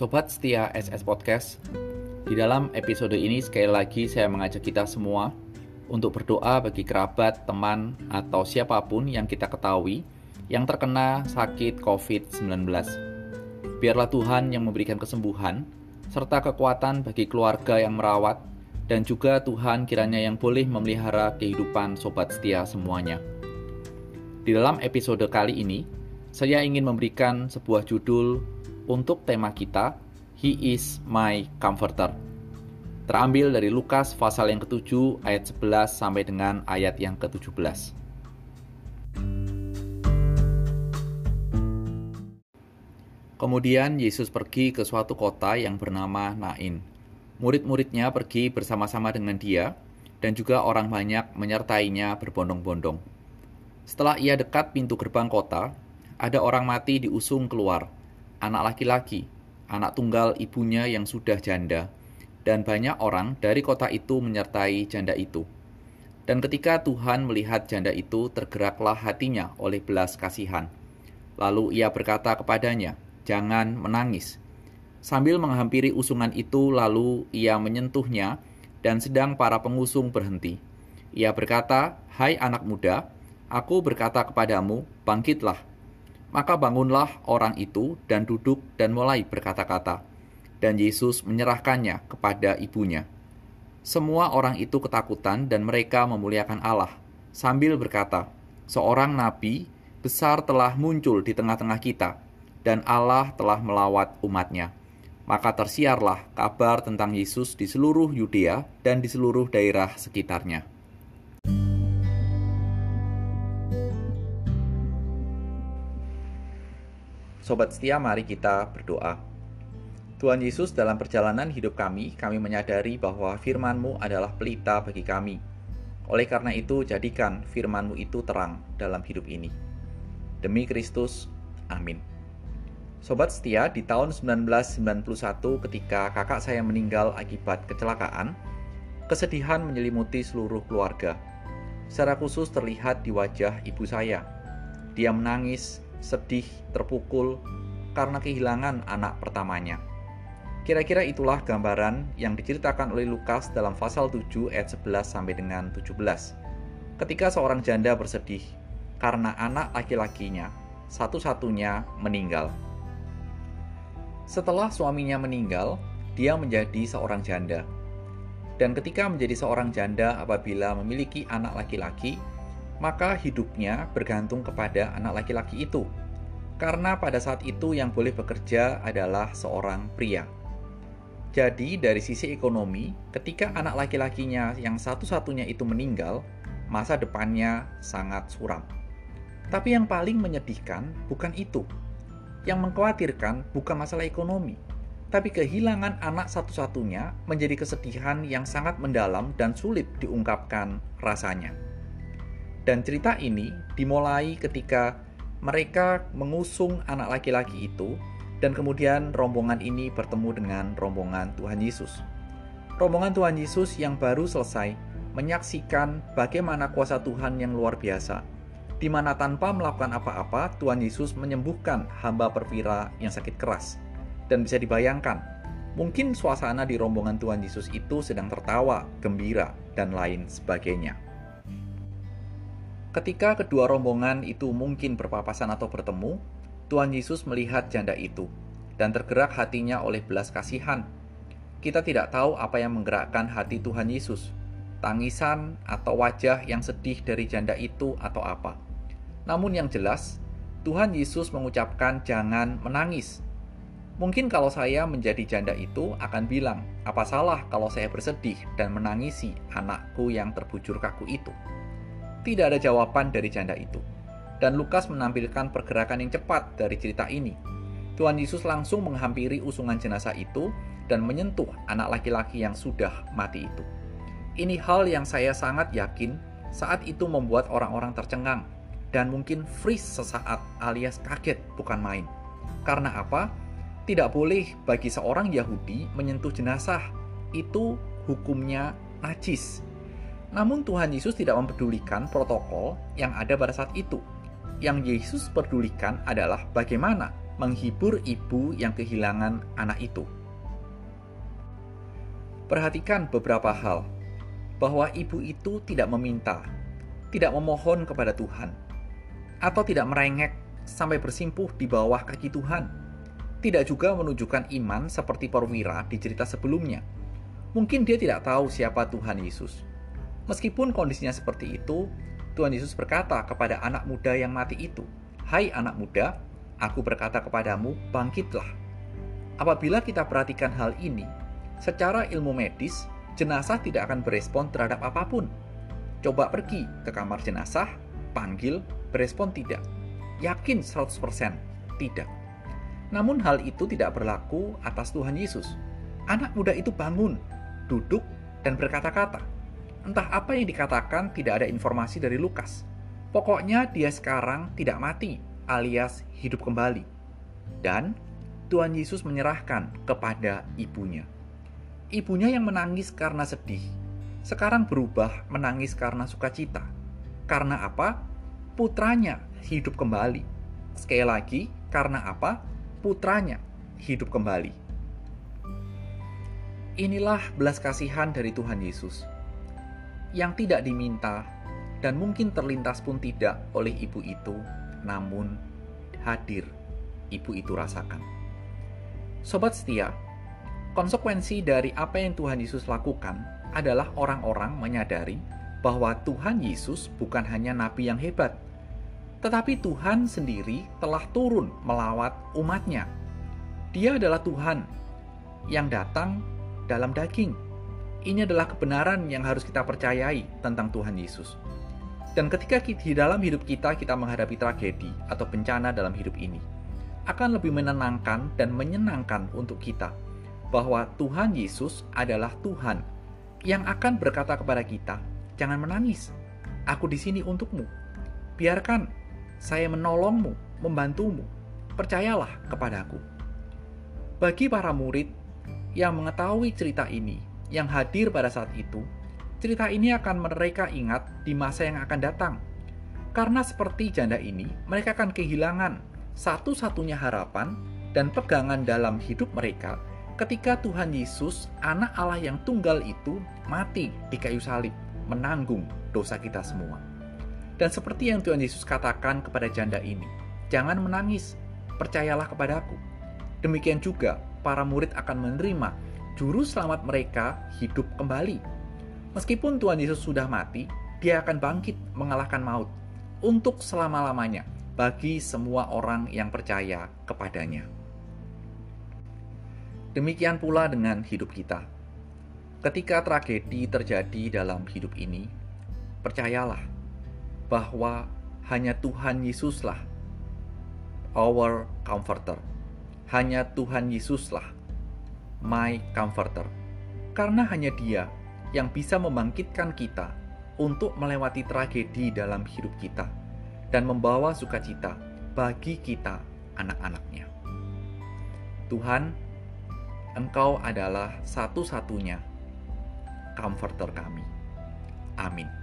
Sobat setia SS Podcast, di dalam episode ini sekali lagi saya mengajak kita semua untuk berdoa bagi kerabat, teman, atau siapa pun yang kita ketahui yang terkena sakit COVID-19. Biarlah Tuhan yang memberikan kesembuhan serta kekuatan bagi keluarga yang merawat dan juga Tuhan kiranya yang boleh memelihara kehidupan sobat setia semuanya. Di dalam episode kali ini, saya ingin memberikan sebuah judul untuk tema kita, He is my comforter. Terambil dari Lukas pasal yang ke-7 ayat 11 sampai dengan ayat yang ke-17. Kemudian Yesus pergi ke suatu kota yang bernama Nain. Murid-muridnya pergi bersama-sama dengan dia, dan juga orang banyak menyertainya berbondong-bondong. Setelah ia dekat pintu gerbang kota, ada orang mati diusung keluar anak laki-laki, anak tunggal ibunya yang sudah janda, dan banyak orang dari kota itu menyertai janda itu. Dan ketika Tuhan melihat janda itu, tergeraklah hatinya oleh belas kasihan. Lalu ia berkata kepadanya, "Jangan menangis." Sambil menghampiri usungan itu, lalu ia menyentuhnya, dan sedang para pengusung berhenti. Ia berkata, "Hai anak muda, aku berkata kepadamu, bangkitlah." Maka bangunlah orang itu dan duduk dan mulai berkata-kata. Dan Yesus menyerahkannya kepada ibunya. Semua orang itu ketakutan dan mereka memuliakan Allah sambil berkata, "Seorang nabi besar telah muncul di tengah-tengah kita, dan Allah telah melawat umatnya." Maka tersiarlah kabar tentang Yesus di seluruh Yudea dan di seluruh daerah sekitarnya. Sobat setia, mari kita berdoa. Tuhan Yesus, dalam perjalanan hidup kami, kami menyadari bahwa firman-Mu adalah pelita bagi kami. Oleh karena itu, jadikan firman-Mu itu terang dalam hidup ini. Demi Kristus, amin. Sobat setia, di tahun 1991 ketika kakak saya meninggal akibat kecelakaan, kesedihan menyelimuti seluruh keluarga. Secara khusus terlihat di wajah ibu saya. Dia menangis sedih, terpukul karena kehilangan anak pertamanya. Kira-kira itulah gambaran yang diceritakan oleh Lukas dalam pasal 7 ayat 11 sampai dengan 17. Ketika seorang janda bersedih karena anak laki-lakinya satu-satunya meninggal. Setelah suaminya meninggal, dia menjadi seorang janda. Dan ketika menjadi seorang janda apabila memiliki anak laki-laki, maka hidupnya bergantung kepada anak laki-laki itu. Karena pada saat itu yang boleh bekerja adalah seorang pria. Jadi dari sisi ekonomi, ketika anak laki-lakinya yang satu-satunya itu meninggal, masa depannya sangat suram. Tapi yang paling menyedihkan bukan itu. Yang mengkhawatirkan bukan masalah ekonomi, tapi kehilangan anak satu-satunya menjadi kesedihan yang sangat mendalam dan sulit diungkapkan rasanya. Dan cerita ini dimulai ketika mereka mengusung anak laki-laki itu dan kemudian rombongan ini bertemu dengan rombongan Tuhan Yesus. Rombongan Tuhan Yesus yang baru selesai menyaksikan bagaimana kuasa Tuhan yang luar biasa, di mana tanpa melakukan apa-apa, Tuhan Yesus menyembuhkan hamba perwira yang sakit keras. Dan bisa dibayangkan, mungkin suasana di rombongan Tuhan Yesus itu sedang tertawa, gembira, dan lain sebagainya. Ketika kedua rombongan itu mungkin berpapasan atau bertemu, Tuhan Yesus melihat janda itu dan tergerak hatinya oleh belas kasihan. Kita tidak tahu apa yang menggerakkan hati Tuhan Yesus, tangisan atau wajah yang sedih dari janda itu atau apa. Namun yang jelas, Tuhan Yesus mengucapkan jangan menangis. Mungkin kalau saya menjadi janda itu akan bilang, apa salah kalau saya bersedih dan menangisi anakku yang terbujur kaku itu. Tidak ada jawaban dari janda itu. Dan Lukas menampilkan pergerakan yang cepat dari cerita ini. Tuhan Yesus langsung menghampiri usungan jenazah itu dan menyentuh anak laki-laki yang sudah mati itu. Ini hal yang saya sangat yakin saat itu membuat orang-orang tercengang dan mungkin freeze sesaat alias kaget bukan main. Karena apa? Tidak boleh bagi seorang Yahudi menyentuh jenazah. Itu hukumnya najis. Namun Tuhan Yesus tidak mempedulikan protokol yang ada pada saat itu. Yang Yesus pedulikan adalah bagaimana menghibur ibu yang kehilangan anak itu. Perhatikan beberapa hal bahwa ibu itu tidak meminta, tidak memohon kepada Tuhan, atau tidak merengek sampai bersimpuh di bawah kaki Tuhan. Tidak juga menunjukkan iman seperti perwira di cerita sebelumnya. Mungkin dia tidak tahu siapa Tuhan Yesus. Meskipun kondisinya seperti itu, Tuhan Yesus berkata kepada anak muda yang mati itu, "Hai anak muda, aku berkata kepadamu, bangkitlah." Apabila kita perhatikan hal ini, secara ilmu medis, jenazah tidak akan berespon terhadap apa pun. Coba pergi ke kamar jenazah, panggil, berespon tidak. Yakin 100% tidak. Namun hal itu tidak berlaku atas Tuhan Yesus. Anak muda itu bangun, duduk, dan berkata-kata. Entah apa yang dikatakan tidak ada informasi dari Lukas. Pokoknya dia sekarang tidak mati alias hidup kembali. Dan Tuhan Yesus menyerahkan kepada ibunya. Ibunya yang menangis karena sedih, sekarang berubah menangis karena sukacita. Karena apa? putranya hidup kembali. Sekali lagi, karena apa? Putranya hidup kembali. Inilah belas kasihan dari Tuhan Yesus yang tidak diminta dan mungkin terlintas pun tidak oleh ibu itu, namun hadir ibu itu rasakan. Sobat setia, konsekuensi dari apa yang Tuhan Yesus lakukan adalah orang-orang menyadari bahwa Tuhan Yesus bukan hanya nabi yang hebat, tetapi Tuhan sendiri telah turun melawat umatnya. Dia adalah Tuhan yang datang dalam daging. Ini adalah kebenaran yang harus kita percayai tentang Tuhan Yesus. Dan ketika di dalam hidup kita kita menghadapi tragedi atau bencana dalam hidup ini, akan lebih menenangkan dan menyenangkan untuk kita bahwa Tuhan Yesus adalah Tuhan yang akan berkata kepada kita, "Jangan menangis. Aku di sini untukmu. Biarkan saya menolongmu, membantumu. Percayalah kepadaku. Bagi para murid yang mengetahui cerita ini, yang hadir pada saat itu, cerita ini akan mereka ingat di masa yang akan datang. Karena seperti janda ini, mereka akan kehilangan satu-satunya harapan dan pegangan dalam hidup mereka ketika Tuhan Yesus, anak Allah yang tunggal itu, mati di kayu salib, menanggung dosa kita semua. Dan seperti yang Tuhan Yesus katakan kepada janda ini, jangan menangis, percayalah kepadaku. Demikian juga para murid akan menerima juru selamat mereka hidup kembali. Meskipun Tuhan Yesus sudah mati, dia akan bangkit mengalahkan maut untuk selama-lamanya bagi semua orang yang percaya kepadanya. Demikian pula dengan hidup kita. Ketika tragedi terjadi dalam hidup ini, percayalah bahwa hanya Tuhan Yesuslah our comforter. Hanya Tuhan Yesuslah my comforter. Karena hanya Dia yang bisa membangkitkan kita untuk melewati tragedi dalam hidup kita dan membawa sukacita bagi kita anak-anaknya. Tuhan, Engkau adalah satu-satunya comforter kami. Amin.